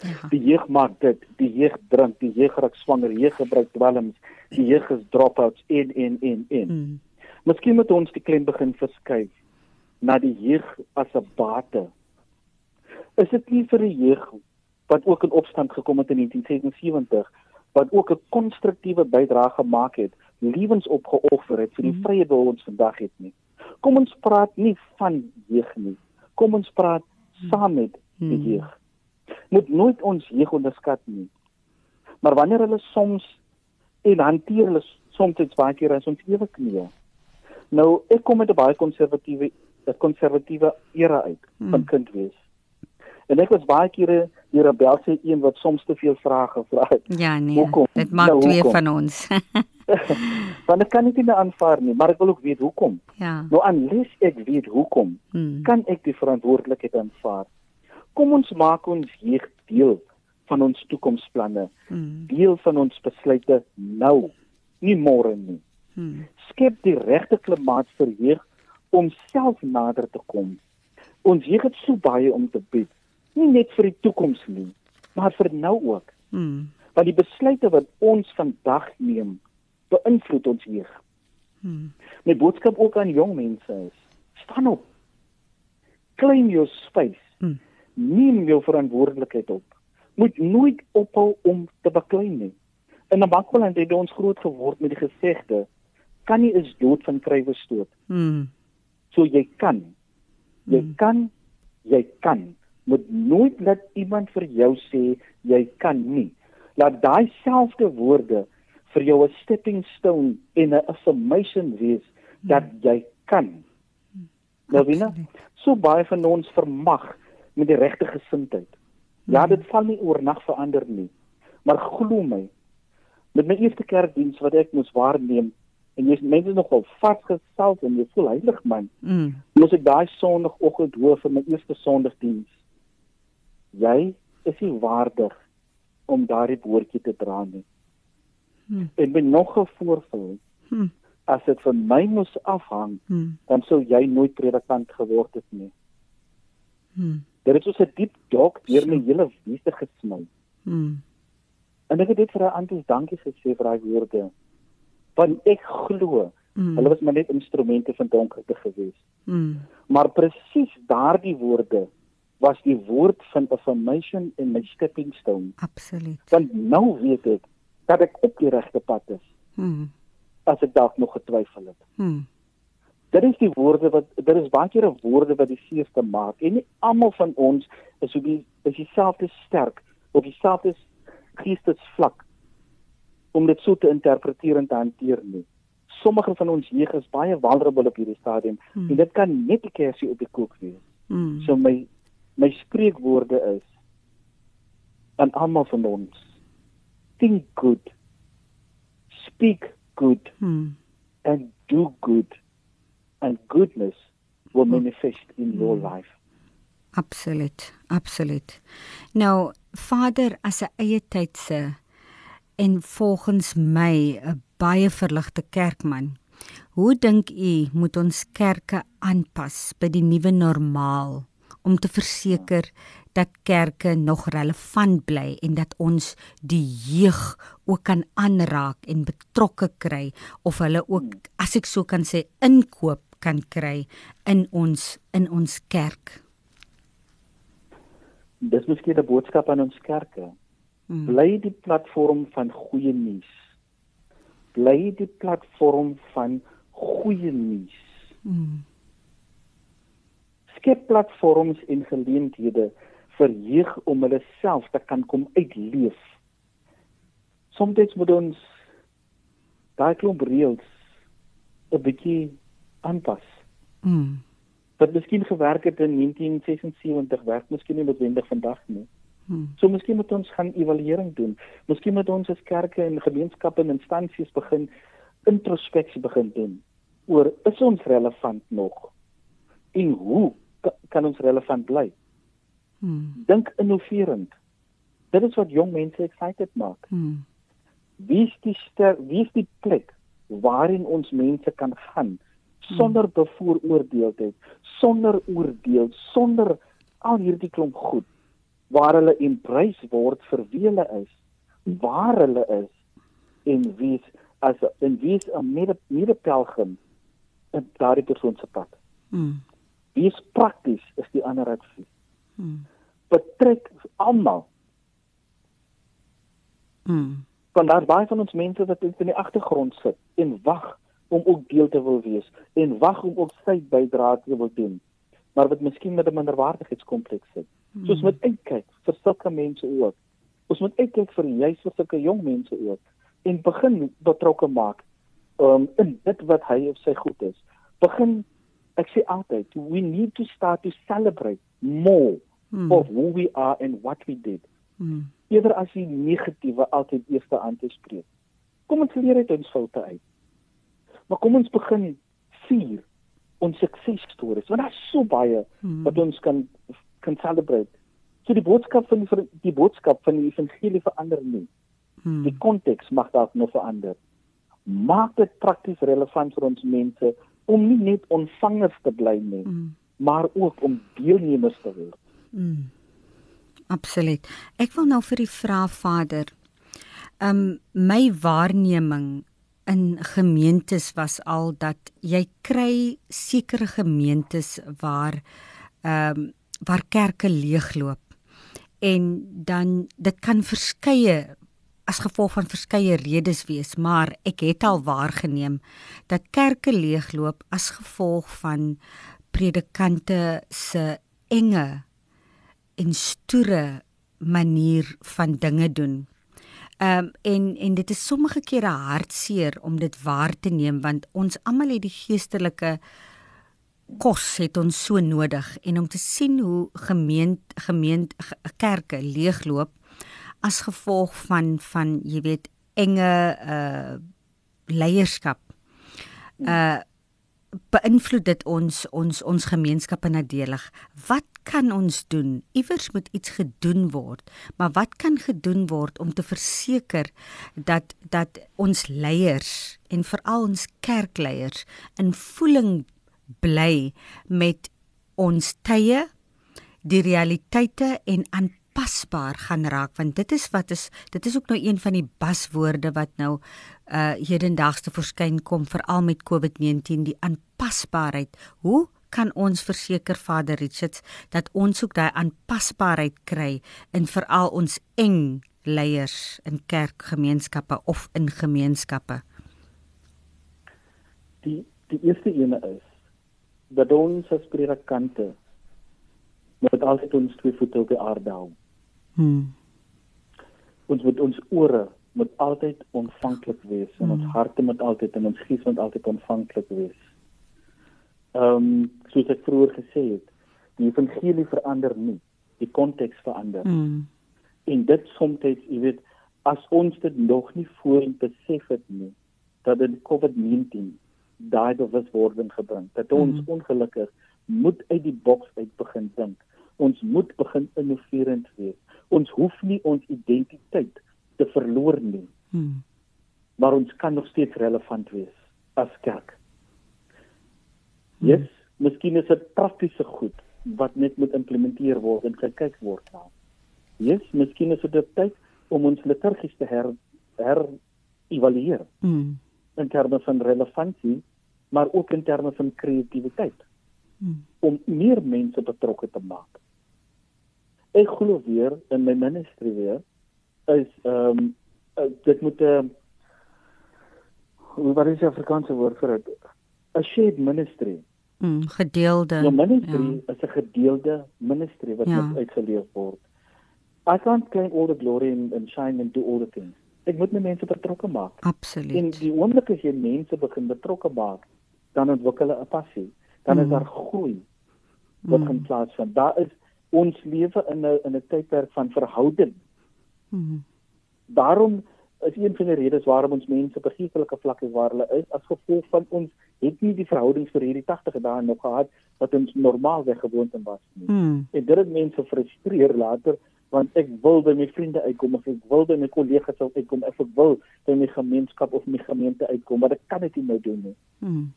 Ja. Die jeug maak dit, die jeug drink, die jeug raak swanger, jeug gebruik dwelms, die jeug is dropouts in in in in. Mm. Miskien moet ons die klem begin verskuif na die jeug as 'n bate. Is dit nie vir die jeug wat ook in opstand gekom het in 1977 wat ook 'n konstruktiewe bydrae gemaak het, lewens opgeoffer het vir die mm. vrye wil ons vandag het nie. Kom ons praat nie van jeug nie. Kom ons praat mm. saam met die mm. jeug moet nooit ons jeug onderskat nie. Maar wanneer hulle soms en hanteer hulle soms dit baie keer as ons ewe knie. Nou ek kom met 'n baie konservatiewe 'n konservatiewe era uit hmm. van kind wees. En ek was baie kere die rebelse een wat soms te veel vrae gevra het. Ja nee. Hoekom? Dit maak nou, twee van ons. Want ek kan dit nie aanvaar nie, maar ek wil ook weet hoekom. Ja. Nou aanlees ek weet hoekom, hmm. kan ek die verantwoordelikheid aanvaar kom ons maak ons jeug deel van ons toekomsplanne. Hmm. Deel van ons besluite nou, nie môre nie. Hmm. Skep die regte klimaat vir jeug om self nader te kom. Ons jeug het so baie om te bied, nie net vir die toekoms nie, maar vir nou ook. Hmm. Want die besluite wat ons vandag neem, beïnvloed ons jeug. Hmm. My boodskap ook aan jong mense is: staan op. Claim your space. Hmm neem jou verantwoordelikheid op. Moet nooit ophou om te beklei nie. In 'n bankland het ons groot geword met die gesegde: kan nie is dood van krywe stoot. Hmm. So jy kan. Jy hmm. kan, jy kan. Moet nooit laat iemand vir jou sê jy kan nie. Laat daai selfde woorde vir jou 'n stepping stone en 'n affirmation wees dat hmm. jy kan. Nou, Wina, so baie van ons vermag met die regte gesindheid. Ja, dit val nie oornag verander nie. Maar glo my, met my eerste kerkdiens wat ek moes waarneem en jy's mense nogal vasgestel en jy voel heilig man. Mm. Moes ek daai sonoggend hoor vir my eerste sonndagdiens. Jy is nie waardig om daardie woordjie te dra nie. Mm. En ben nog 'n voorval. Mm. As dit van my moes afhang, mm. dan sou jy nooit predikant geword het nie. Hmm. Dit het so 'n diep dalk deur my hele wese gesny. Mm. En ek het dit vir haar anties dankie gesê vir daai woorde. Want ek glo mm. hulle was maar net instrumente van donkerte gewees. Mm. Maar presies daardie woorde was die woord van affirmation in my stepping stone. Absoluut. Want nou weet ek dat ek op die regte pad is. Mm. As ek dalk nog getwyfel het. Mm. Dit is die woorde wat daar is baie keer woorde wat die seerste maak en nie almal van ons is op die is dieselfde sterk op dieselfde geestesvlak om dit so te interpreteer en te hanteer nie. Sommige van ons jeug is baie vulnerable op hierdie stadium hmm. en dit kan net 'n kersie op die kook wees. Hmm. So my my spreekwoorde is aan almal van ons think good speak good hmm. and do good and goodness will hmm. manifest in your hmm. life. Absoluut, absoluut. Nou, Vader, as 'n eie tydse en volgens my 'n baie verligte kerkman, hoe dink u moet ons kerke aanpas by die nuwe normaal om te verseker dat kerke nog relevant bly en dat ons die jeug ook kan aanraak en betrokke kry of hulle ook as ek so kan sê inkoop kan kry in ons in ons kerk. Dis miskien 'n boodskap aan ons kerke. Hmm. Bly die platform van goeie nuus. Bly die platform van goeie nuus. Hmm. Skep platforms en geleenthede vir jeug om hulle self te kan kom uitleef. Soms moet ons daai klomp reëls 'n bietjie aanpas. Mm. Wat miskien gewerk het in 1976, werk miskien nie noodwendig vandag nie. Mm. So miskien moet ons gaan evaluering doen. Miskien moet ons as kerke en gemeenskappe en instansies begin introspeksie begin doen oor is ons relevant nog? En hoe ka- kan ons relevant bly? Mm. Dink innoverend. Dit is wat jong mense excited maak. Mm. Wie is die ster, wie is die plek waarin ons mense kan gaan sonder bevooroordeeldheid, sonder oordeel, sonder al hierdie klomp goed waar hulle embrace word vir wie hulle is, waar hulle is en wie is as en wie is 'n mede medepelgrim in daardie persoon se pad. Mm. Wie is prakties is die ander advies. Mm. Betrek almal Mm. want daar's baie van ons mense wat in die agtergrond sit en wag om ook deel te wil wees en wag om ook sy bydrae te wil doen maar wat miskien met 'n minderwaardigheidskompleks sit. So ons moet uitkyk vir sulke mense ook. Ons moet uitkyk vir juis vir sulke jong mense ook en begin betrokke maak um, in dit wat hy of sy goed is. Begin ek sê altyd we need to start to celebrate more Mm. of who we are and what we did Mm. eerder as die negatiewe altyd eerste aan te spreek. Kom ons leer uit ons foute uit. Maar kom ons begin vier ons suksesstories want daar's so baie Hmm. wat ons kan kan celebrate. So die boodskap van die die boodskap van die evangelie verander nie. Mm. Die konteks mag dalk nog verander. Maak dit prakties relevant vir ons mense om nie net ontvangers te bly nie, Mm. maar ook om deelnemers te word. Mm. Absoluut. Ek wil nou vir u vra Vader. Um my waarneming in gemeentes was al dat jy kry sekere gemeentes waar um waar kerke leegloop. En dan dit kan verskeie as gevolg van verskeie redes wees, maar ek het al waargeneem dat kerke leegloop as gevolg van predikante se enge en stoere manier van dinge doen. Ehm um, en en dit is sommige kere hartseer om dit waar te neem want ons almal het die geestelike kos het ons so nodig. En om te sien hoe gemeent gemeent ge- kerke leegloop as gevolg van van jy weet enge uh leierskap. Uh beïnvloed dit ons ons ons gemeenskappe nadelig. Wat kan ons doen? Iewers moet iets gedoen word. Maar wat kan gedoen word om te verseker dat dat ons leiers en veral ons kerkleiers in voeling bly met ons tye, die realiteite en aanpasbaar gaan raak want dit is wat is dit is ook nou een van die baswoorde wat nou uh hedendaags te verskyn kom veral met COVID-19 die aanpasbaarheid. Hoe kan ons verseker Vader Richards dat ons ook daai aanpasbaarheid kry in veral ons eng leiers in kerkgemeenskappe of in gemeenskappe? Die die eerste ene is dat ons as predikante moet altyd ons twee voete op die aarde hou. Hmm. Ons moet ons ore moet altyd ontvanklik wees en ons harte moet altyd en ons gees moet altyd ontvanklik wees. Ehm um, soos ek vroeër gesê het, die evangelie verander nie, die konteks verander. Hmm. En dit soms, jy weet, as ons dit nog nie voorheen besef het nie, dat in COVID-19 daai bewuswording gebring dat ons Mhm. ongelukkig moet uit die boks uit begin dink. Ons moet begin innoverend wees. Ons hoef nie ons identiteit te verloor nie, Hmm. maar ons kan nog steeds relevant wees as kerk. Yes, miskien is dit praktiese goed wat net moet implementeer word en gekyk word na. Yes, miskien is dit tyd om ons liturgies te her her evalueer Hmm. in terme van relevantie, maar ook in terme van kreatiwiteit Hmm. om meer mense betrokke te maak. Ek glo weer in my ministry weer is ehm um, uh, dit moet 'n uh, wat is die Afrikaanse woord vir dit? 'n shared ministry. Hmm. Gedeelde. Jou ministry ja. is 'n gedeelde ministry wat Ja. moet uitgeleef word. I can't claim all the glory and, and shine and do all the things. Ek moet my mense betrokke maak. Absoluut. En die oomblik as jy mense begin betrokke maak, dan ontwikkel hulle 'n passie. dan is daar groei wat gaan plaasvind. Daar is ons lewe in 'n in 'n tydperk van verhouding. Hmm. Daarom is een van die redes waarom ons mense op 'n geestelike vlak is waar hulle is as gevolg van ons het nie die verhoudings vir hierdie 80 dae nog gehad wat ons normaalweg gewoond en was nie. Hmm. En dit het mense frustreer later want ek wil by my vriende uitkom of ek wil by my kollegas uitkom of ek wil by my gemeenskap of my gemeente uitkom maar ek kan dit nie nou doen nie. Hmm.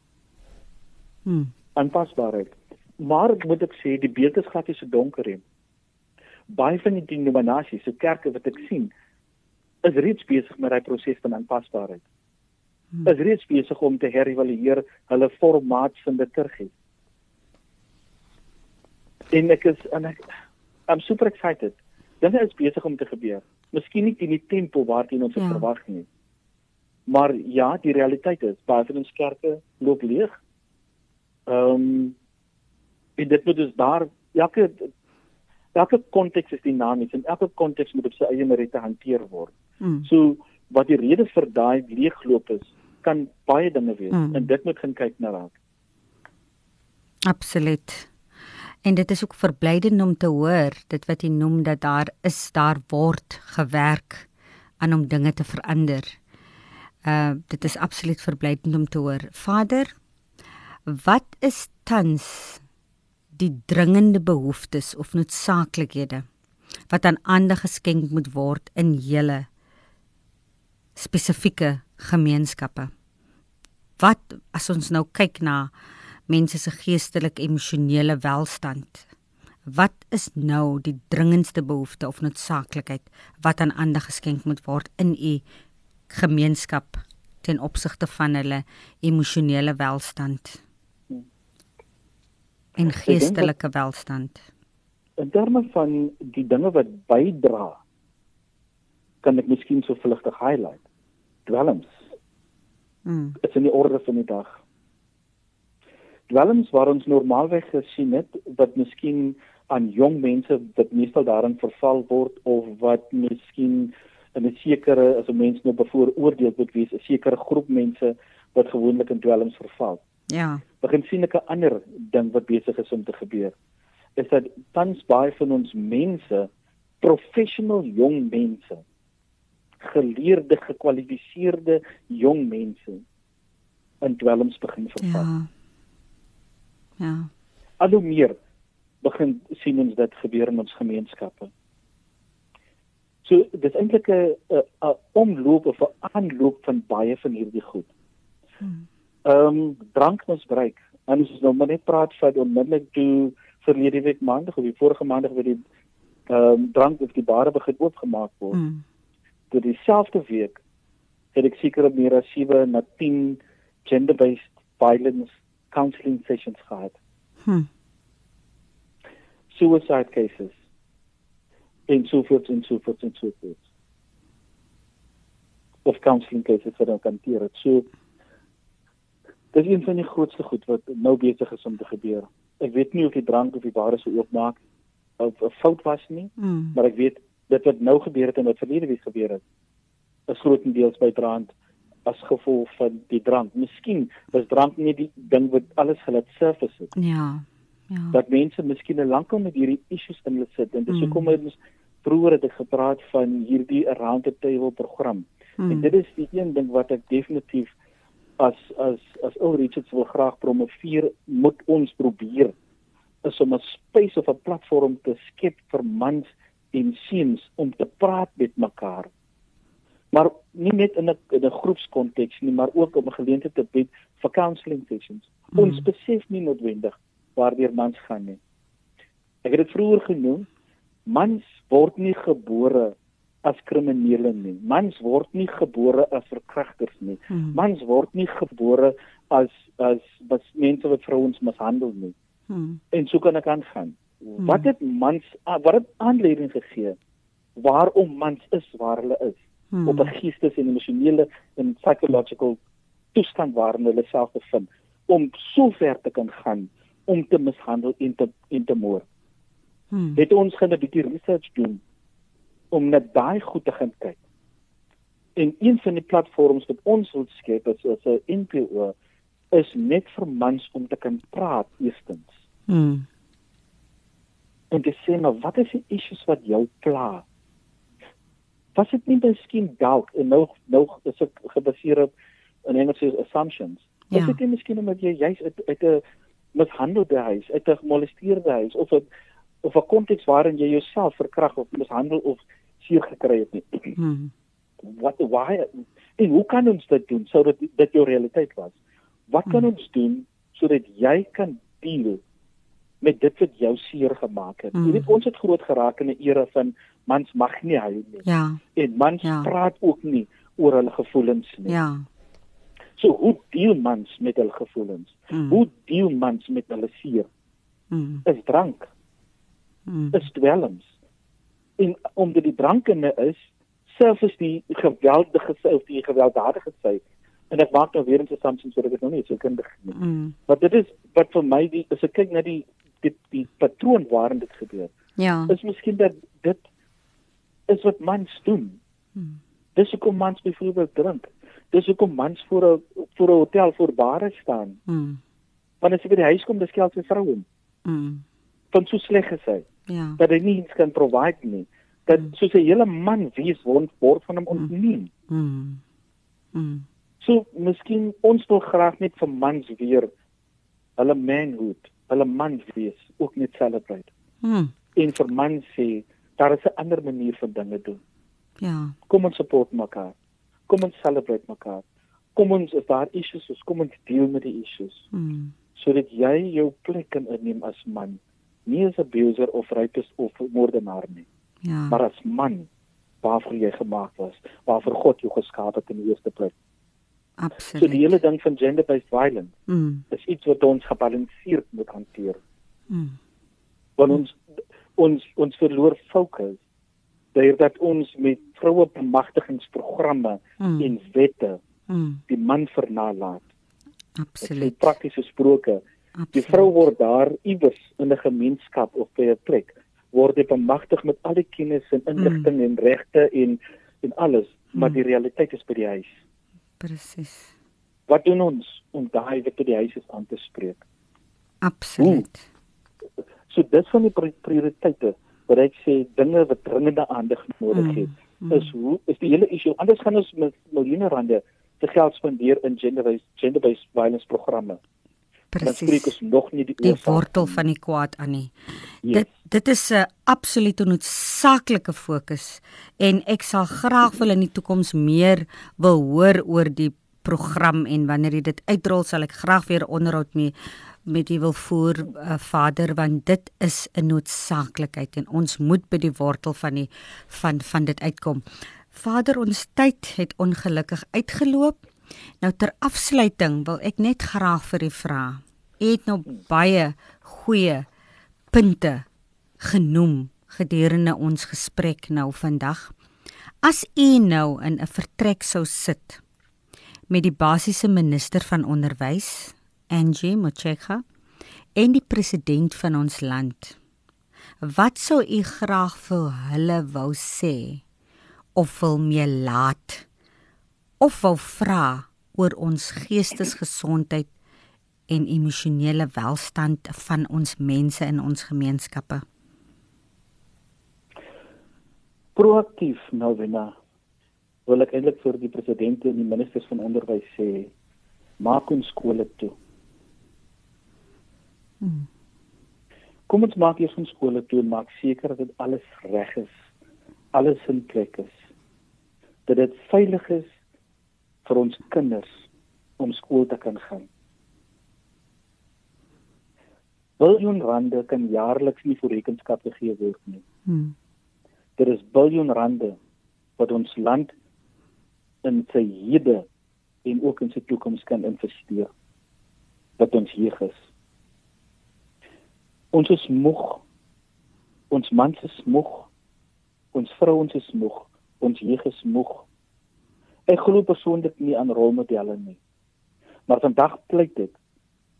Hmm. Aanpasbaarheid. Maar moet ek sê die beeld is glad nie so donker nie. Baie van die denominasies, so kerke wat ek sien, is reeds besig met daai proses van aanpasbaarheid. Hmm. Is reeds besig om te herëvalueer hulle formaat van kerk. En ek is en ek I'm super excited. Dinge is besig om te gebeur. Miskien nie in die tempo waarteen ons ja. verwag nie. Maar ja, die realiteit is baie van ons kerke loop leeg. Ehm um, en dit moet dus daar elke elke konteks is dinamies en elke konteks moet op sy eie manier hanteer word. Mm. So wat die rede vir daai leegloop is, kan baie dinge wees mm. en dit moet gaan kyk na raak. Absoluut. En dit is ook verblydend om te hoor dit wat jy noem dat daar is daar word gewerk aan om dinge te verander. Uh dit is absoluut verblydend om te hoor. Vader, wat is tans die dringende behoeftes of noodsaaklikhede wat aan ander geskenk moet word in julle spesifieke gemeenskappe. Wat as ons nou kyk na mense se geestelike emosionele welstand? Wat is nou die dringendste behoefte of noodsaaklikheid wat aan ander geskenk moet word in u gemeenskap ten opsigte van hulle emosionele welstand en geestelike welstand? In terme van die dinge wat bydra kan ek miskien so vlugtig highlight. Dwelms. Mm. Dit is in die orde van die dag. Dwelms waar ons normaalweg gesien het wat miskien aan jong mense wat meestal daarin verval word of wat miskien in 'n sekere as 'n mens nou bevooroordeel word wees 'n sekere groep mense wat gewoonlik in dwelms verval. Ja. Begin sien ek 'n ander ding wat besig is om te gebeur. Is dat tans baie van ons mense professional jong mense geleerde, gekwalifiseerde jong mense in dwelms begin verval. Ja. Ja. Al hoe meer begin sien ons dit gebeur in ons gemeenskappe. So dis eintlik 'n 'n omloop of 'n aanloop van baie van hierdie goed. Hmm. Ehm um, drankmisbruik. En ons nou maar net praat van onmiddellik toe verlede week maandag of die vorige maandag weer die ehm um, drank of die bare begin oopgemaak word. Hmm toe dieselfde week het ek seker meer as 7 na 10 gender-based violence counseling sessions gehad. Hm. Suicide cases. En so voort en so voort en so voort. Of counseling cases wat kan hanteer. So Dit is een van die grootste goed wat nou besig is om te gebeur. Ek weet nie of die drank of die ware sou oopmaak of 'n fout was nie, mm. maar ek weet dit wat nou gebeur het en wat verlede week gebeur het is grootendeels bydraend as gevolg van die drank. Miskien was drank nie die ding wat alles gelaat surface het. Ja. Ja. Dat mense miskien lankal met hierdie issues in hulle sit en dis mm. hoekom ons vroeër het ek gepraat van hierdie around the table program. Mm. En dit is die een ding wat ek definitief as as as Oor Richards wil graag promoveer, moet ons probeer is om 'n space of 'n platform te skep vir mans en seuns om te praat met mekaar. Maar nie net in 'n in 'n groepskonteks nie, maar ook om 'n geleentheid te bied vir counselling sessions. Hmm. Ons besef nie noodwendig waardeur mans gaan nie. Ek het dit vroeër genoem, mans word nie gebore as kriminele nie. Mans word nie gebore as verkragters nie. Hmm. Mans word nie gebore as as as mense wat vrouens mishandel nie. Hmm. En so kan ek aangaan. Hmm. Wat het mans wat het aanleiding gegee waarom mans is waar hulle is hmm. op 'n geestes en emosionele en psychological toestand waarin hulle self bevind om so ver te kan gaan om te mishandel en te en te moord. Hmm. Het ons gaan 'n bietjie research doen om net daai goed te gaan kyk. En een van die platforms wat ons wil skep is 'n NPO is net vir mans om te kan praat eerstens. Mm. En te sê maar wat is die issues wat jou pla? Was dit nie miskien dalk en nou nou is ek gebaseer op in Engels is assumptions. Ja. Is dit nie miskien omdat jy juis uit uit 'n mishandelde huis, uit 'n gemolesteerde huis of 'n of 'n konteks waarin jy jouself verkrag of mishandel of seer gekry het nie. Hmm. Wat why en hoe kan ons dit doen sodat dit jou realiteit was? Wat kan hmm. ons doen sodat jy kan deel met dit wat jou seer gemaak het? Hmm. Jy weet ons het groot geraak in 'n era van mans mag nie huil nie. Ja. En mans ja. praat ook nie oor hulle gevoelens nie. Ja. So hoe deel mans met hul gevoelens? Hmm. Hoe deel mans met hulle seer? Hmm. Is drank mm. is dwelms. En omdat die drankene is, selfs is die geweldige of die gewelddadige sy en ek maak nou weer 'n assumption sodat ek nou nie so kundig nie. Mm. Maar dit is wat vir my die as ek kyk na die die die patroon waarin dit gebeur. Ja. Is miskien dat dit is wat mans doen. Mm. Dis hoekom mans byvoorbeeld drink. Dis hoekom mans voor 'n voor 'n hotel voor bare staan. Mm. Want as jy by die huis kom, dis geld vir vroue. Mm. Van so sleg gesê. Ja. Dat hy nie iets kan provide nie. Dat mm. soos 'n hele man wees word word van hom mm. ontneem. Mm. Mm. So miskien ons wil graag net vir mans weer hulle manhood, hulle man wees ook net celebrate. Mm. En vir mans sê daar is 'n ander manier van dinge doen. Ja. Kom ons support mekaar. Kom ons celebrate mekaar. Kom ons as daar issues is, kom ons deel met die issues. Mm. Sodat jy jou plek kan inneem as man nie as 'n abuser of rapist of moordenaar nie. Ja. Maar as man waarvoor jy gemaak was, waarvoor God jou geskaap het in die eerste plek. Absoluut. So die hele ding van gender-based violence mm. is iets wat ons gebalanseerd moet hanteer. Mm. Want ons ons ons verloor fokus deurdat ons met vroue bemagtigingsprogramme mm. en wette mm. die man vernalat. Absoluut. Prakties gesproke, Die vrou word daar iewers in 'n gemeenskap of by 'n plek word dit bemagtig met al die kennis en inligting mm. en regte en en alles, mm. maar die realiteit is by die huis. Presies. Wat doen ons om daai wat by die huis is aan te spreek? Absoluut. Hoe? So dit van die prioriteite wat ek sê dinge wat dringende aandag nodig het, mm. is hoe is die hele issue anders gaan ons met miljoene rande te geld spandeer in gender-based gender-based violence programme presies nog nie die, die wortel van die kwaad aan nie. Yes. Dit dit is 'n absolute noodsaaklike fokus en ek sal graag wil in die toekoms meer wil hoor oor die program en wanneer jy dit uitrol sal ek graag weer onderhoud mee met u wil voer uh, vader want dit is 'n noodsaaklikheid en ons moet by die wortel van die van van dit uitkom. Vader ons tyd het ongelukkig uitgeloop. Nou ter afsluiting wil ek net graag vir u vra het nou baie goeie punte genoem gedurende ons gesprek nou vandag. As u nou in 'n vertrek sou sit met die basiese minister van onderwys, Angie Motshekga, en die president van ons land, wat sou u graag vir hulle wou sê of wil mee laat of wou vra oor ons geestesgesondheid en emosionele welstand van ons mense in ons gemeenskappe? Proaktief nou wena wil ek eintlik vir die president en die ministers van onderwys sê maak ons skole toe. Hmm. Kom ons maak eers ons skole toe en maak seker dat alles reg is. Alles in plek is. Dat dit veilig is vir ons kinders om skool te kan gaan. biljoen rande kan jaarliks nie vir rekenskap gegee word nie. Hmm. Dit is biljoen rande wat ons land in sy hede en ook in sy toekoms kan investeer. Wat ons hier is. Ons is moeg. Ons mans is moeg. Ons vrouens is moeg. Ons jeug is moeg. Ek glo persoonlik nie aan rolmodelle nie. Maar vandag pleit dit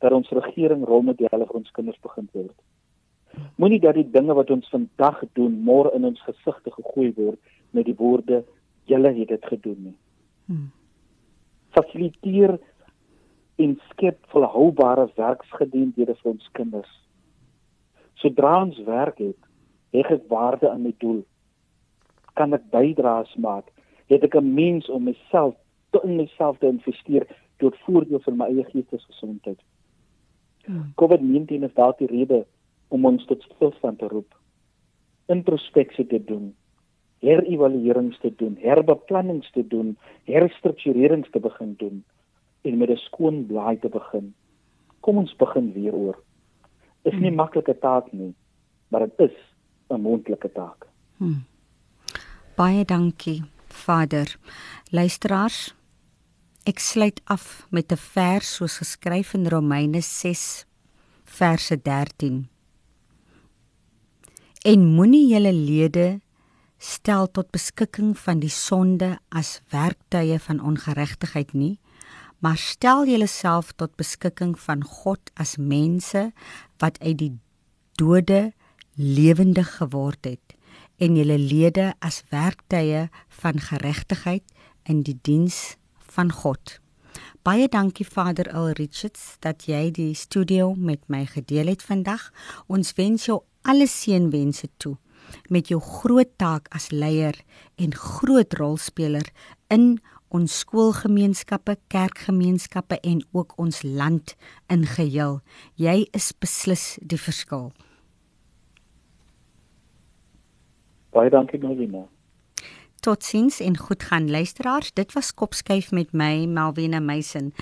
dat ons regering rolmodelle vir ons kinders begin word. Moenie dat die dinge wat ons vandag doen môre in ons gesigte gegooi word met die woorde julle het dit gedoen nie. Hmm. Fasiliteer en skep volhoubare werksgeleenthede vir ons kinders. Sodra ons werk het, het ek waarde aan my doel. Kan ek bydraes maak? Het ek 'n mens om myself te in myself te investeer tot voordeel vir my eie geestesgesondheid? Hmm. COVID-19 is dalk die rede om ons tot stilstand te roep. Introspeksie te doen, herëvaluerings te doen, herbeplannings te doen, herstrukturerings te begin doen en met 'n skoon blaai te begin. Kom ons begin weer oor. Is nie hmm. maklike taak nie, maar dit is 'n moontlike taak. Hmm. Baie dankie, Vader. Luisteraars, ek sluit af met 'n vers soos geskryf in Romeine 6 verse 13. En moenie julle lede stel tot beskikking van die sonde as werktuie van ongeregtigheid nie, maar stel julleself tot beskikking van God as mense wat uit die dode lewendig geword het en julle lede as werktuie van geregtigheid in die diens van God. Baie dankie Vader Al Richards dat jy die studio met my gedeel het vandag. Ons wens jou alle seënwense toe met jou groot taak as leier en groot rolspeler in ons skoolgemeenskappe, kerkgemeenskappe en ook ons land in geheel. Jy is beslis die verskil. Baie dankie Malvina. Totsiens en goed gaan luisteraars. Dit was Kopskuif met my Malvina Meisen.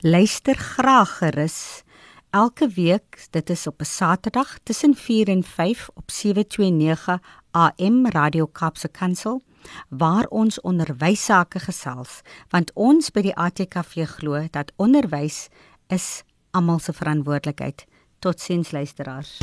Luister graag gerus elke week. Dit is op 'n Saterdag tussen 4 en 5 op 729 AM Radio Kapse Kansel waar ons onderwys sake gesels want ons by die ATKV glo dat onderwys is almal se verantwoordelikheid. Totsiens luisteraars.